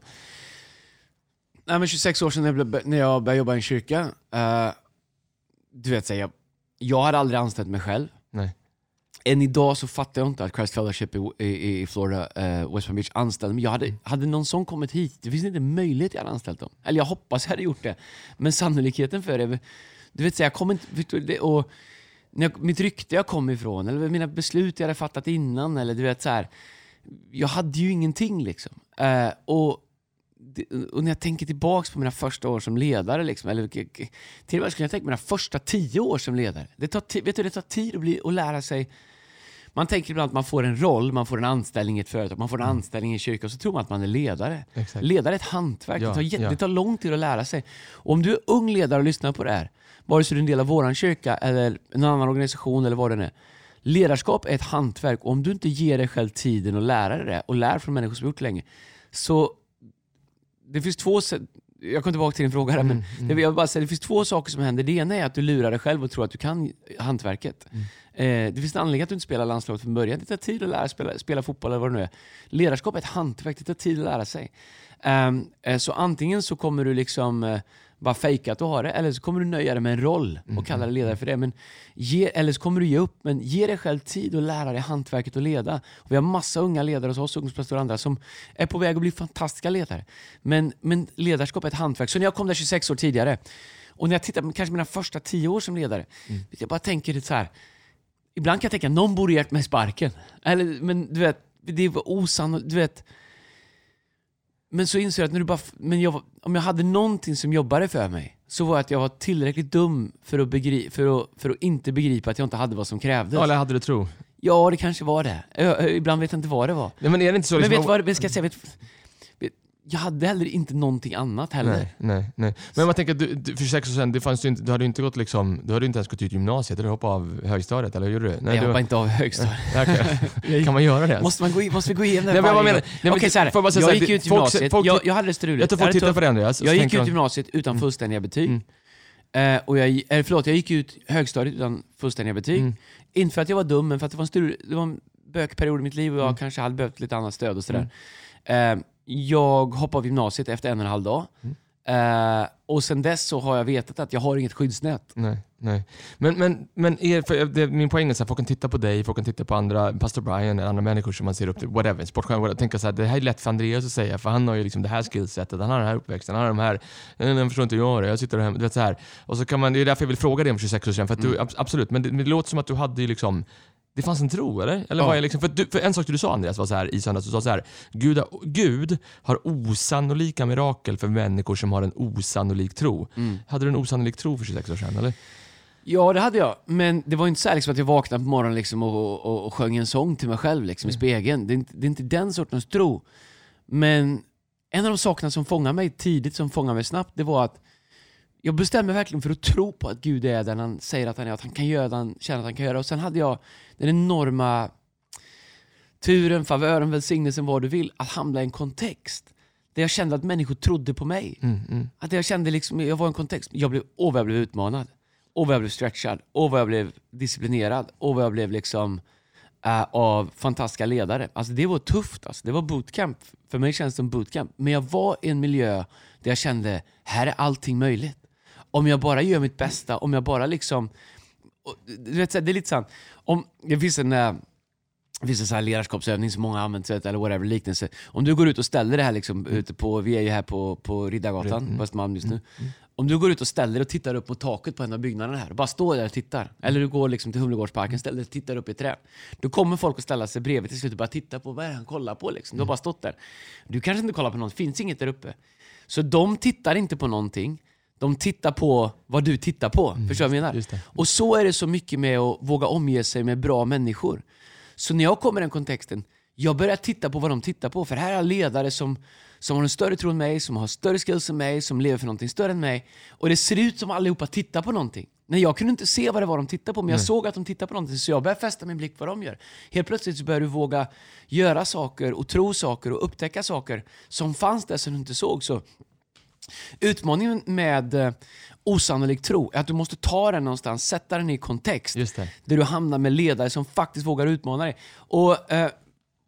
Nej, men 26 år sedan när jag blev- när jag började jobba i en kyrka, eh, du vet, så här, jag, jag hade aldrig anställt mig själv. Nej. Än idag så fattar jag inte att Christ Fellowship i, i, i Florida, eh, West Palm Beach, anställde mig. Jag hade, hade någon sån kommit hit, det finns inte en möjlighet jag hade anställt dem. Eller jag hoppas jag hade gjort det. Men sannolikheten för det, du vet, så jag kommer inte... Och när jag, mitt rykte jag kom ifrån, eller mina beslut jag hade fattat innan, eller du vet så här. Jag hade ju ingenting liksom. Eh, och och när jag tänker tillbaks på mina första år som ledare, liksom, eller till och med skulle jag tänka mina första tio år som ledare. Det tar, vet du, det tar tid att, bli, att lära sig. Man tänker ibland att man får en roll, man får en anställning i ett företag, man får en anställning i en kyrka och så tror man att man är ledare. Exakt. Ledare är ett hantverk, Ja, det, tar, ja. det tar lång tid att lära sig. Och om du är ung ledare och lyssnar på det här, vare sig du är en del av våran kyrka eller en annan organisation eller vad det är. Ledarskap är ett hantverk och om du inte ger dig själv tiden att lära dig det och lär från människor som gjort det länge, så det finns två sätt. Jag kommer tillbaka till din fråga här, men Mm, det, jag bara säga, det finns två saker som händer. Det ena är att du lurar dig själv och tror att du kan hantverket. Mm. Eh, det finns en anledning att du inte spelar landslaget från början. Det tar tid att lära sig spela, spela fotboll eller vad det nu är. Ledarskap är ett hantverk, det tar tid att lära sig. Ehm, eh, så antingen så kommer du liksom eh, bara fejka att du har det, eller så kommer du nöja dig med en roll Mm, och kalla dig ledare för det. Men ge, eller så kommer du ge upp, men ge dig själv tid att lära dig hantverket att leda. Och vi har massa unga ledare hos oss, ungdomspastorer och andra, som är på väg att bli fantastiska ledare. Men, men ledarskap är ett hantverk. Så när jag kom där 26 år tidigare, och när jag tittar på kanske mina första 10 år som ledare, jag bara tänker så här. Ibland kan jag tänka, någon borde gett mig sparken. Eller, men du vet, det var osannolikt. Du vet, men så inser jag att när du bara, men jag, om jag hade någonting som jobbade för mig, så var att jag var tillräckligt dum för att, begri, för att, för att inte begripa att jag inte hade vad som krävdes. Ja, eller hade du tro? Ja, det kanske var det. Jag, jag, ibland vet jag inte vad det var. Nej, men är det inte så Men liksom, vet du vad, vet, ska jag säga, vet, jag hade heller inte någonting annat heller. Nej, nej, nej. Men man tänker, du, du, för 26 år sedan, det fanns ju inte, du hade ju inte gått liksom, du hade inte ens gått ut gymnasiet eller hoppat av högstadiet, eller hur gjorde du? Nej, jag du, hoppade inte av högstadiet. Okej. Kan man göra det? Måste, man gå in, måste vi gå igenom det Nej, men menar- nej, så här, jag jag gick ut folk- gymnasiet, folk- jag, jag hade det struligt. Jag tror folk tittar på det Andreas. Jag gick ut gymnasiet utan fullständiga betyg. Mm. Eh, och jag, eller förlåt, jag gick ut högstadiet utan fullständiga betyg. Mm. Inte för att jag var dum, men för att det var en, stur, det var en bökperiod i mitt liv och jag Mm. kanske hade behövt lite annat stöd och sådär. Eh, jag hoppade av gymnasiet efter en och en halv dag. Mm. Eh, och sen dess så har jag vetat att jag har inget skyddsnät. Nej, nej. Men, men, men er, för det, min poäng är att folk kan titta på dig, folk kan titta på andra, pastor Brian, eller andra människor som man ser upp till, whatever, sportstjärnor, whatever, tänka så här, det här är lätt för Andreas att säga, för han har ju liksom det här skillsetet, han har den här uppväxten, han har de här, nej, nej, förstår inte jag det, jag sitter hemma, du vet så här. Och så kan man, det är därför jag vill fråga dig om 26 år sedan, för att du, ab- absolut, men det, men det låter som att du hade ju liksom det fanns en tro, eller? eller Ja. var jag liksom, för, du, för en sak du sa Andreas var så här i söndags, du sa så här, Gud, har- Gud har osannolika mirakel för människor som har en osannolik tro. Hade du en osannolik tro för 26 år sedan, eller? Ja, det hade jag. Men det var inte så här liksom att jag vaknade på morgonen liksom och, och, och sjöng en sång till mig själv liksom, i spegeln. Det är, inte, det är inte den sortens tro. Men en av de sakerna som fångade mig tidigt, som fångade mig snabbt, det var att jag bestämde verkligen för att tro på att Gud är den han säger att han är, att han kan göra det han känner att han kan göra. Och sen hade jag den enorma turen, favören, välsignelsen, vad du vill, att hamna i en kontext där jag kände att människor trodde på mig. Mm, mm. Att jag kände liksom, jag var i en kontext, jag blev, åh vad jag blev utmanad. Åh vad jag blev stretchad. Åh vad jag blev disciplinerad. Åh vad jag blev liksom äh, av fantastiska ledare. Alltså det var tufft alltså. Det var bootcamp. För mig känns det som bootcamp. Men jag var i en miljö där jag kände, här är allting möjligt. Om jag bara gör mitt bästa, om jag bara liksom... och, det är lite sant. Om, det finns en... äh, det finns en sån här ledarskapsövning som många har använt eller whatever, liknelse. Om du går ut och ställer det här liksom, ute på, vi är ju här på, på Riddargatan Mm. på Östermalm just nu. Om du går ut och ställer dig och tittar upp mot taket på en av byggnaderna här och bara står där och tittar. Eller du går liksom till Humlegårdsparken, ställer dig och tittar upp i ett träd. Då kommer folk att ställa sig bredvid till slut och bara titta på vad är det han kollar på liksom. Du har bara stått där. Du kanske inte kollar på något, finns inget där uppe. Så de tittar inte på någonting. De tittar på vad du tittar på. Förstår du vad jag menar? Och så är det så mycket med att våga omge sig med bra människor. Så när jag kommer i den kontexten, Jag börjar titta på vad de tittar på, för här är ledare som, som har en större tro än mig, som har större skills än mig, som lever för någonting större än mig. Och det ser ut som allihopa tittar på någonting. Nej, jag kunde inte se vad det var de tittade på, men jag såg att de tittade på någonting, så jag började fästa min blick på vad de gör. Helt plötsligt så börjar du våga göra saker och tro saker och upptäcka saker som fanns där som du inte såg. Så Utmaningen med eh, osannolik tro är att du måste ta den någonstans, sätta den i kontext. Där du hamnar med ledare som faktiskt vågar utmana dig. Och eh,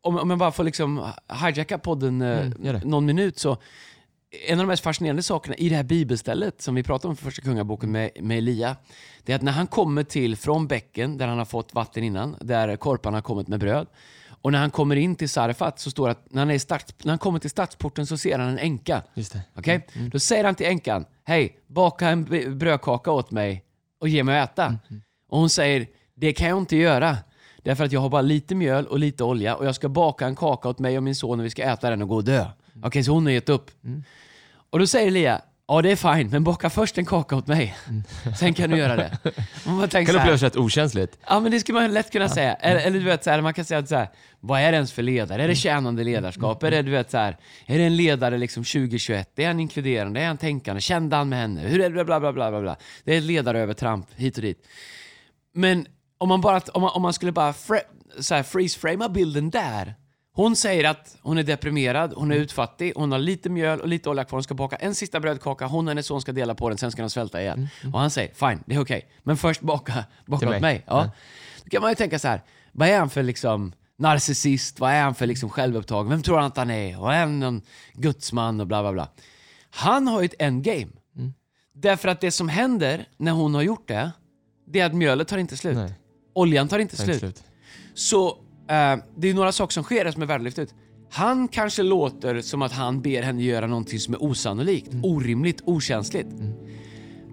om, om jag bara får liksom hijacka podden eh, Mm, någon minut så en av de mest fascinerande sakerna i det här bibelstället som vi pratade om för första kungaboken med, med Elia, det är att när han kommer till från bäcken där han har fått vatten innan, där korparna har kommit med bröd, och när han kommer in till Sarfat så står det att när han, är start, när han kommer till stadsporten så ser han en änka. Just det. Okej? Då säger han till änkan, hej, baka en brödkaka åt mig och ge mig att äta. Och hon säger, det kan jag inte göra. Därför att jag har bara lite mjöl och lite olja och jag ska baka en kaka åt mig och min son och vi ska äta den och gå och dö. Okej, så hon har gett upp. Och då säger Elia, ja det är fine, men baka först en kaka åt mig. Sen kan du göra det. Man bara tänker Kan upplevas rätt okänsligt. Ja men det skulle man lätt kunna säga. Eller, eller du vet, så här, man kan säga att så här, vad är det ens för ledare? Är det tjänande ledarskap? Är det, du vet, så här, är det en ledare liksom 2021? Är han inkluderande? Är han tänkande? Kände han med henne? Hur är det? Bla, bla, bla, bla, bla. Det är ett ledarövertramp hit och dit. Men om man, bara, om man, om man skulle bara fre, så här, freeze-framea bilden där. Hon säger att hon är deprimerad, hon är utfattig, hon har lite mjöl och lite olja kvar. Hon ska baka en sista brödkaka, hon och hennes son ska dela på den, sen ska de svälta ihjäl. Och han säger, fine, det är okej. Men först baka, baka åt mig. mig. Ja. Då kan man ju tänka så här, vad är han för liksom narcissist? Vad är han för liksom självupptagen? Vem tror han att han är? Och är han någon gudsman och bla bla bla. Han har ju ett endgame. Därför att det som händer när hon har gjort det, det är att mjölet tar inte slut. Nej. Oljan tar inte Tar slut. slut. Så det är några saker som sker som är ut. Han kanske låter som att han ber henne göra någonting som är osannolikt, orimligt, okänsligt.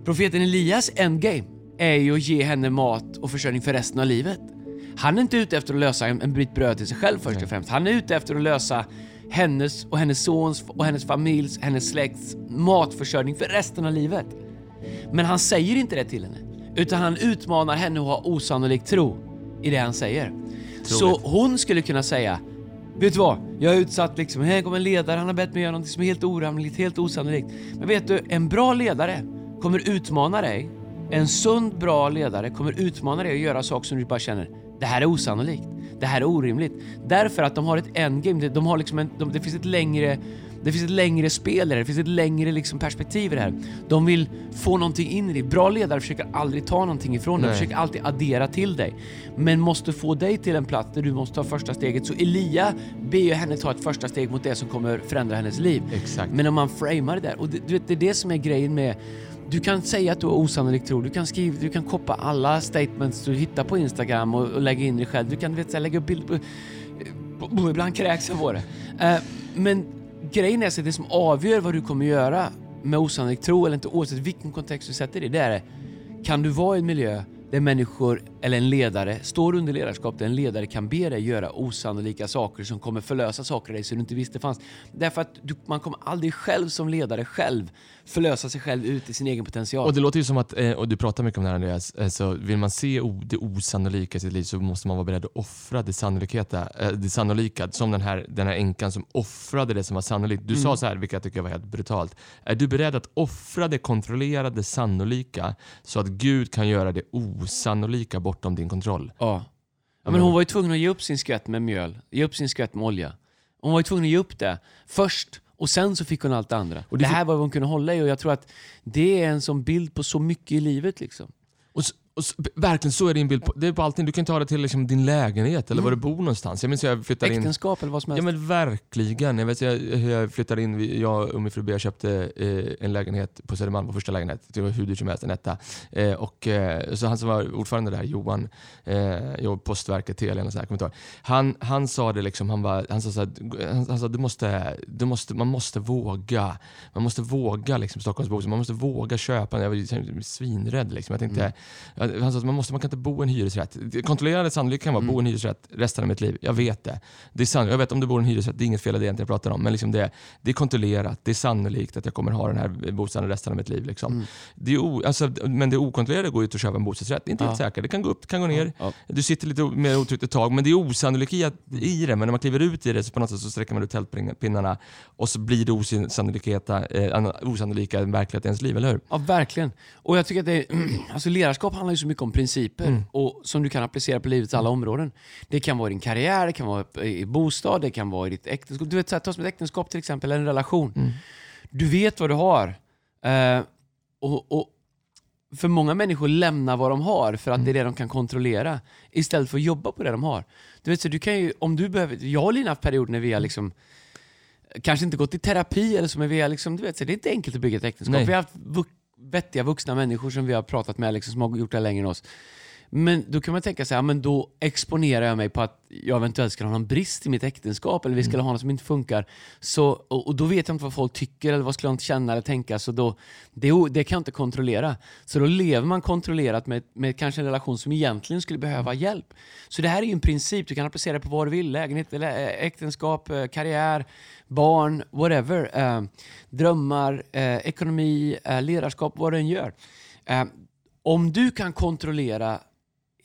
Profeten Elias endgame är ju att ge henne mat och försörjning för resten av livet. Han är inte ute efter att lösa en, en bit bröd till sig själv först och främst. Han är ute efter att lösa hennes och hennes sons och hennes familjs, hennes släkts matförsörjning för resten av livet. Men han säger inte det till henne. Utan han utmanar henne att ha osannolik tro i det han säger. Så hon skulle kunna säga Vet du vad? Jag är utsatt liksom. Här kommer en ledare, han har bett mig göra något som är helt orimligt, helt osannolikt. Men vet du, en bra ledare kommer utmana dig. En sund, bra ledare kommer utmana dig att göra saker som du bara känner, det här är osannolikt. Det här är orimligt. Därför att de har ett endgame, de har liksom en, de, det finns ett längre det finns ett längre spel i det här, det finns ett längre liksom perspektiv i det här. De vill få någonting in i det. Bra ledare försöker aldrig ta någonting ifrån dig, Nej. försöker alltid addera till dig. Men måste få dig till en plats där du måste ta första steget. Så Elia ber ju henne ta ett första steg mot det som kommer förändra hennes liv. Exakt. Men om man framar det där, och det, du vet, det är det som är grejen med du kan säga att du har osannolik tro, du kan skriva, du kan koppa alla statements du hittar på Instagram och, och lägga in det själv. Du kan vet, så här, lägga upp bilder på. Ibland kräks jag på det. Eh, men grejen är att det som avgör vad du kommer göra med osannolik tro eller inte, oavsett vilken kontext du sätter det i, det är kan du vara i en miljö där människor, eller en ledare, står under ledarskap där en ledare kan be dig göra osannolika saker som kommer förlösa saker i dig som du inte visste fanns. Därför att du, man kommer aldrig själv som ledare själv förlösa sig själv ut i sin egen potential. Och det låter ju som att, eh, och du pratar mycket om det här Andreas, eh, så vill man se det osannolika i sitt liv så måste man vara beredd att offra det sannolika, eh, det sannolika som den här, den här änkan som offrade det som var sannolikt. Du sa så här, vilket jag tycker var helt brutalt. Är du beredd att offra det kontrollerade sannolika så att Gud kan göra det osannolika bortom din kontroll? Ja. ja men hon var ju tvungen att ge upp sin skvätt med mjöl, ge upp sin skvätt med olja. Hon var ju tvungen att ge upp det först och sen så fick hon allt det andra. Och det det här var vad hon kunde hålla i och jag tror att det är en sån bild på så mycket i livet liksom. Och, s- och s- verkligen så är din bild på, det är på allting. Du kan ta det till liksom din lägenhet eller var du bor någonstans. Jag minns jag flyttade in Äktenskap eller vad som Ja helst. men verkligen. Jag, vet, jag, jag flyttade in, jag och min fru Bea köpte eh, en lägenhet på Södermalm, vår första lägenhet. Det var hur dyrt som helst, en etta. Eh, och, eh, så han som var ordförande där, Johan, eh, Postverket, Telia eller så kommer jag han, han sa det liksom, han, var, han sa så här, han, han sa du måste, du måste, man måste våga. Man måste våga liksom Stockholmsbo, man måste våga köpa. Jag var ju svinrädd liksom. Jag tänkte, Ja, Han sa att man, måste, man kan inte bo i en hyresrätt. Kontrollerande sannolikt kan vara bo i en hyresrätt resten av mitt liv. Jag vet det. det är sann, jag vet om du bor i en hyresrätt, det är inget fel i det jag pratar om. Men liksom det, det är kontrollerat, det är sannolikt att jag kommer ha den här bostaden resten av mitt liv. Liksom. Det är o, alltså, men det okontrollerade går ut att köpa en bostadsrätt. Det är inte helt Ja. säkert. Det kan gå upp, det kan gå ner. Ja. Du sitter lite mer otryggt ett tag, men det är osannolikt i, att- i det. Men när man kliver ut i det så på något sätt så sträcker man ut tältpinnarna och så blir det osannolika, eh, osannolika verklighet i ens liv, eller hur? Ja, verkligen. Och jag tycker att det, alltså ledarskap handlar ju så mycket om principer Mm. och som du kan applicera på livets alla områden. Det kan vara i din karriär, det kan vara i bostad, det kan vara i ditt äktenskap. Du vet, så här, ta som ett äktenskap till exempel, eller en relation. Mm. Du vet vad du har. Eh, och, och för många människor lämnar vad de har för att det är det de kan kontrollera istället för att jobba på det de har. Du vet, så du kan ju, om du behöver, jag och Lina har haft perioder när vi har liksom kanske inte gått i terapi eller så, men vi har liksom, du vet, så det är inte enkelt att bygga ett äktenskap. Nej. Vi har haft vettiga vuxna människor som vi har pratat med liksom, som har gjort det längre än oss. Men då kan man tänka sig, ja, men då exponerar jag mig på att jag eventuellt ska ha någon brist i mitt äktenskap eller vi ska ha något som inte funkar. Så, och, och då vet jag inte vad folk tycker eller vad skulle de känna eller tänka. Så då, det, det kan jag inte kontrollera. Så då lever man kontrollerat med, med kanske en relation som egentligen skulle behöva hjälp. Så det här är ju en princip, du kan applicera det på vad du vill. Lägenhet, eller, eh, äktenskap, eh, karriär, barn, whatever. Eh, drömmar, eh, ekonomi, eh, ledarskap, vad du än gör. Eh, om du kan kontrollera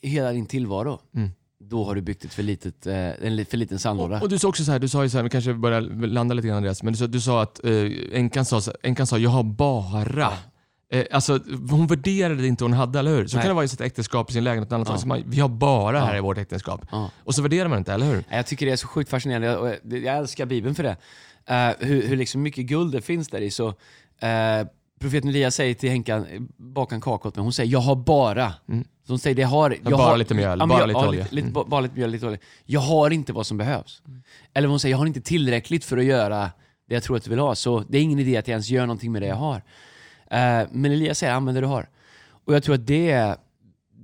hela din tillvaro, Mm. då har du byggt ett för, litet, eh, en för liten sandlåda. Och, och du sa också så här, du sa ju så här, vi kanske börjar landa lite grann Andreas, men du sa, du sa att eh, änkan sa, sa, jag har bara. Eh, alltså, hon värderade inte hon hade, eller hur? Så Nej. kan det vara i sitt äktenskap, i sin lägenhet, annat. Ja. Man, vi har bara här Ja. i vårt äktenskap. Ja. Och så värderar man inte, eller hur? Jag tycker det är så sjukt fascinerande jag, jag älskar Bibeln för det. Eh, hur, hur liksom mycket guld det finns där i. Så, uh, profeten Elias säger till Henkan, baka en kaka åt mig. Hon säger, jag har bara. Mm. Så hon säger, det har, jag bara har, lite mjöl, men bara jag- lite ja, olja. Lite, lite, Mm. ba- Bara lite mjöl, lite olja. Jag har inte vad som behövs. Eller hon säger, jag har inte tillräckligt för att göra det jag tror att du vill ha. Så det är ingen idé att jag ens gör någonting med det jag har. Eh, men Elias säger, använd det du har. Och jag tror att det är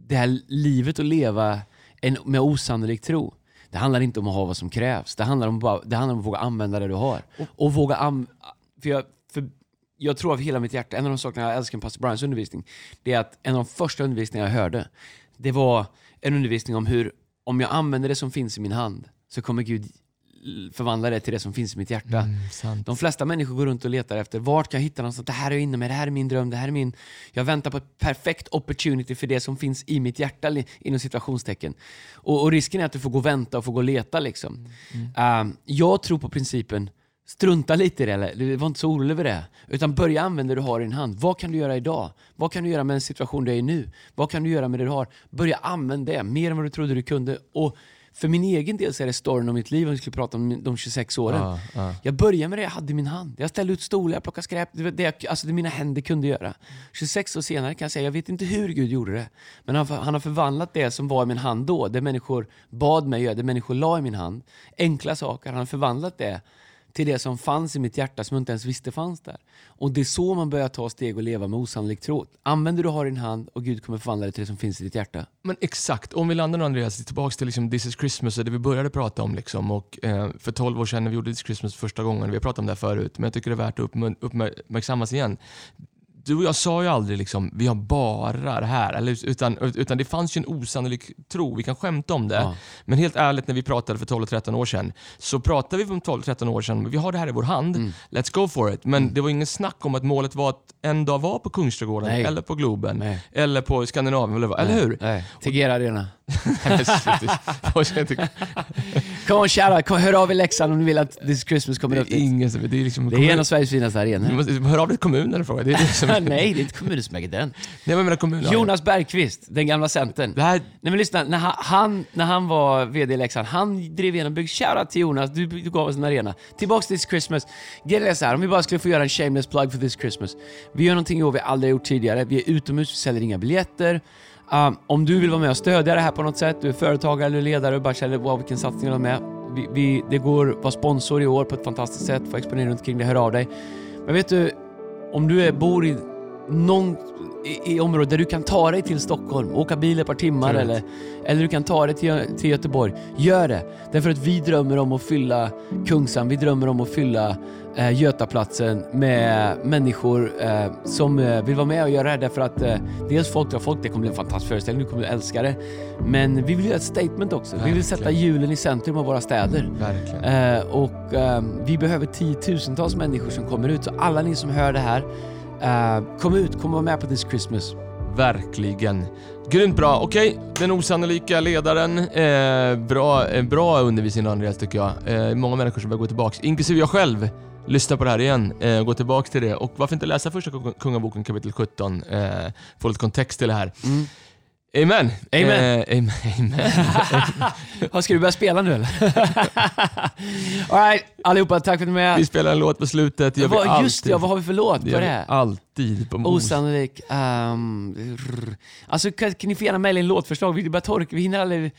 det här livet att leva en, med osannolik tro. Det handlar inte om att ha vad som krävs. Det handlar om, bara, det handlar om att våga använda det du har. Och våga am- för jag, jag tror av hela mitt hjärta, en av de sakerna jag älskar med pastor Brians undervisning, det är att en av de första undervisningarna jag hörde, det var en undervisning om hur, om jag använder det som finns i min hand, så kommer Gud förvandla det till det som finns i mitt hjärta. Mm. De flesta människor går runt och letar efter vart kan jag hitta någonstans, det här är inne mig, det här är min dröm, det här är min... Jag väntar på ett perfekt opportunity för det som finns i mitt hjärta, inom situationstecken. Och, och risken är att du får gå och vänta och få gå och leta liksom. Um, jag tror på principen, strunta lite i det, eller du var inte så orolig över det. Utan börja använda det du har i din hand. Vad kan du göra idag? Vad kan du göra med en situation du är i nu? Vad kan du göra med det du har? Börja använda det, mer än vad du trodde du kunde. Och för min egen del så är det storyn om mitt liv, om vi skulle prata om de 26 åren. Ja, ja. Jag började med det jag hade i min hand. Jag ställde ut stolar, jag plockade skräp. Det, det, jag- alltså det mina händer kunde göra. 26 år senare kan jag säga, jag vet inte hur Gud gjorde det. Men han, han har förvandlat det som var i min hand då, det människor bad mig göra, det människor la i min hand. Enkla saker, han har förvandlat det till det som fanns i mitt hjärta som jag inte ens visste fanns där. Och det är så man börjar ta steg och leva med osannolik tro. Använder du har i din hand och Gud kommer förvandla det till det som finns i ditt hjärta. Men exakt, om vi landar nu Andreas, tillbaka till liksom This is Christmas, och det vi började prata om. Liksom, och, eh, för 12 år sedan när vi gjorde This is Christmas första gången, vi har pratat om det här förut, men jag tycker det är värt att uppmärksammas igen. Du och jag sa ju aldrig liksom, vi har bara det här, eller, utan, utan det fanns ju en osannolik tro, vi kan skämta om det. Ja. Men helt ärligt, när vi pratade för 12-13 år sedan, så pratade vi om 12-13 år sedan, vi har det här i vår hand, Mm. let's go for it. Men det var ingen snack om att målet var att en dag vara på Kungsträdgården, Nej. eller på Globen, Nej. eller på Skandinavien, eller, vad- eller hur? Nej. Tegera Arena. Kom on shoutout, kom, hör av i Leksand om ni vill att This Christmas kommer upp är dit. ingen som... Det är liksom... Det är en av Sveriges finaste Du arenor. måste, hör av dig till kommunen och fråga. Det är det som, Nej, det är inte kommunen som äger den. Nej, men jag menar kommunen. Jonas Bergqvist, den gamla centern. Det här... Nej men lyssna, när han, han, när han var VD i Leksand, han drev igenom bygg. Shoutout till Jonas, du, du gav oss en arena. Tillbaks till This Christmas. Grejen är så här, om vi bara skulle få göra en shameless plug för This Christmas. Vi gör någonting i år vi aldrig har gjort tidigare. Vi är utomhus, vi säljer inga biljetter. Um, om du vill vara med och stödja det här på något sätt, du är företagare eller ledare och bara känner wow vilken satsning du har med. Vi, vi, det går att vara sponsor i år på ett fantastiskt sätt, få exponera runt kring det, hör av dig. Men vet du, om du är, bor i någon i, i området där du kan ta dig till Stockholm, åka bil ett par timmar eller, eller du kan ta dig till, till Göteborg. Gör det! Därför att vi drömmer om att fylla Kungsan, vi drömmer om att fylla eh, Götaplatsen med människor eh, som eh, vill vara med och göra det här därför att eh, dels folk drar folk, det kommer bli en fantastisk föreställning, du kommer älska det. Men vi vill göra ett statement också. Vi vill sätta Verkligen. julen i centrum av våra städer. Verkligen. Eh, och eh, vi behöver tiotusentals människor som kommer ut. Så alla ni som hör det här, eh, kom ut, kom och var med på This Christmas. Verkligen. Grymt bra. Okej, den osannolika ledaren. Eh, bra, eh, bra undervisning Andreas tycker jag. Eh, många människor som vill gå tillbaks, inklusive jag själv. Lyssna på det här igen, eh, gå tillbaks till det och varför inte läsa första kung- kungaboken kapitel 17, eh, få lite kontext till det här. Amen! Amen. Eh, amen. amen. Ska du börja spela nu eller? Alright, allihopa, tack för att ni är Vi med. spelar en låt på slutet, det gör vi alltid. Just det, vad har vi för låt? det Vad gör alltid på mos. Osannolik. Um, rr. alltså kan, kan ni få gärna mejla in låtförslag? Vi börjar torka, vi hinner aldrig...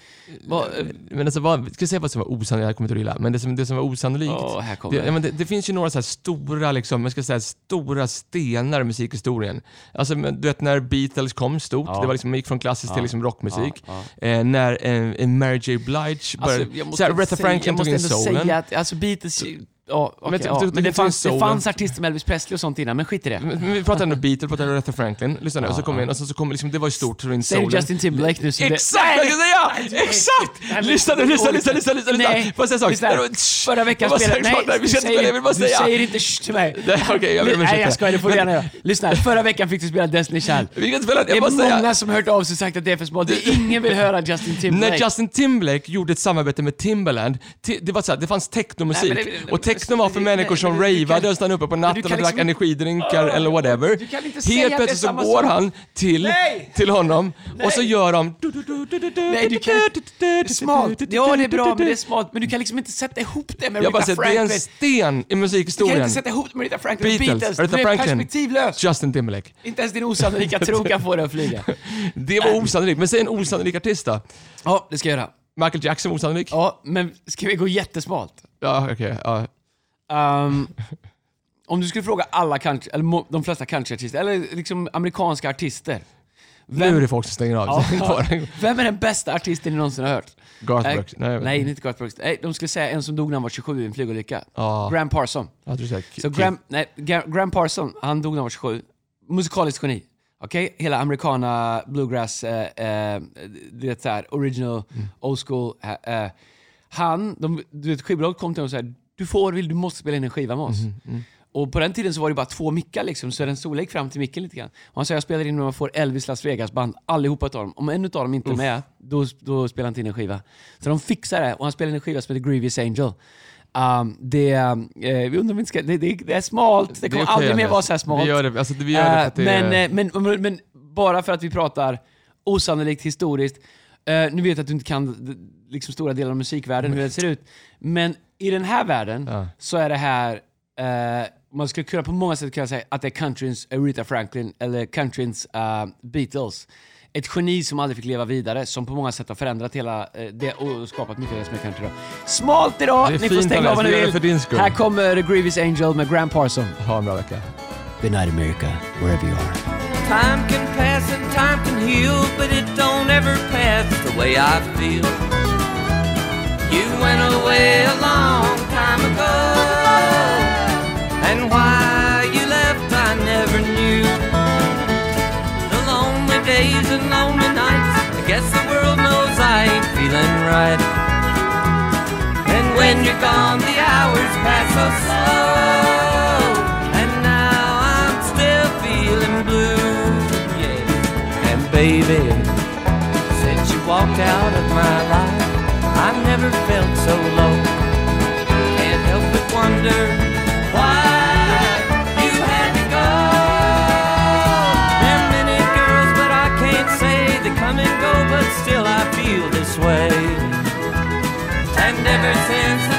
Vad- Men alltså, vad, ska jag säga vad som var osannolikt? Jag kommer inte att gilla. Men det som, det som var osannolikt. Åh, här kommer det, men det, det finns ju några så stora, liksom, jag ska säga, stora stenar i musikhistorien. Alltså, men du vet när Beatles kom stort, Ja. det var liksom, gick från klassisk Ja. till liksom rockmusik. Ja, Eh, när eh, Mary J Blige började... Alltså, jag måste så här, Aretha säga- Franklin tog in soulen. säga att alltså Beatles... Ja, okej, Men ja. men det fanns, det fanns artister med Elvis Presley och sånt innan, men skit i det. Men vi pratar ändå Beatles, pratar Aretha Franklin. Lyssna nu, och så kom in och så, så kom liksom, det var ju stort, soulen. Justin Timberlake nu som det- Exakt ska säga! Exakt! Lyssna nu, lyssna, lyssna, lyssna, lyssna! Nej, Får jag säga en sak? Förra veckan spelade... nej, vi ska du inte spela, jag vill bara du säga. säger inte shh till mig. Okej, jag ber om ursäkt. Nej, jag skojar, det får du gärna göra. Lyssna, förra veckan fick du spela Destiny Child. Vi kan inte spela, Det jag är bara säga. många som hört av sig och sagt att det är för smalt. Det är ingen vill höra Justin När Timberlake. Justin Timberlake gjorde ett samarbete med Timberland, ti- det var så här, det fanns technomusik. Det- techno var för människor som ravade och stannade uppe på natten och drack liksom- energidrinkar eller whatever. inte säga Helt det plötsligt så går han till, till honom och så gör de... Nej, du kan... Det är smalt. Ja, det är bra, men det är smalt. Men du kan liksom inte sätta ihop det med Jag bara Aretha säger, det är en Franklin. sten i Du kan musikhistorien. inte sätta ihop det med Aretha Franklin. Beatles, är Franklin. Justin Timberlake. Inte ens din osannolika tro kan få dig att flyga. Det var osannolikt, men säg en osannolik artist då. Ja, det ska jag göra. Michael Jackson var osannolik? Ja, men ska vi gå jättesmalt? Ja, okej. ja. Ehm, om du skulle fråga alla country, eller de flesta countryartister, eller liksom amerikanska artister. Nu är det folk som stänger av. Ja, vem är den bästa artisten ni någonsin har hört? Garth Nej, Brooks. Nej, jag nej inte. Garth Brooks. Nej, de skulle säga en som dog när han var 27 i en flygolycka. Ja. Graham Parson. Jag tror säkert- Så Graham, nej, Gra- Graham Parson, han dog när han var 27. Musikaliskt geni. Okej? Hela americana bluegrass, eh, eh, du vet såhär, original, Mm. old school. Eh, eh. Han, de, du vet skivbolaget kom till honom och sa du får, vill, du måste spela in en skiva med oss. Mm, Och på den tiden så var det bara två mickar liksom, så den storlek fram till micken lite grann. Och han sa jag spelar in när man får Elvis Las Vegas band, allihopa utav dem. Om en utav dem inte är med, då, då spelar han inte in en skiva. Så de fixar det, och han spelar in en skiva som heter Grievous Angel. Um, det, eh, vi undrar om inte ska, det, det, det är smalt, det kommer okej, aldrig mer vara så här smalt. Vi gör det, alltså, vi gör det för att det Eh, är... men, eh, men, men, men bara för att vi pratar osannolikt historiskt, eh, nu vet jag att du inte kan liksom stora delar av musikvärlden, hur det ser ut, men i den här världen Ja. så är det här, eh, man skulle kunna på många sätt kunna säga att det är countryns Aretha Franklin eller countryns eh, Beatles. Ett geni som aldrig fick leva vidare, som på många sätt har förändrat hela eh, det och skapat mycket av det som är country idag. Smalt idag! Det är Ni får fint, stänga av vad ni vill. för din skull. Här kommer Grievous Angel med Graham Parson. Ha en bra vecka. Good night America, wherever you are. Time can pass and time can heal, but it don't ever pass the way I feel. You went away a long time ago, and why you left I never knew. The lonely days and lonely nights, I guess the world knows I ain't feeling right. And when you're gone, the hours pass so slow. And now I'm still feeling blue. Yeah. And baby, since you walked out of my life, never felt so low. Can't help but wonder why you had to go. There're many girls, but I can't say they come and go, but still I feel this way. And ever since.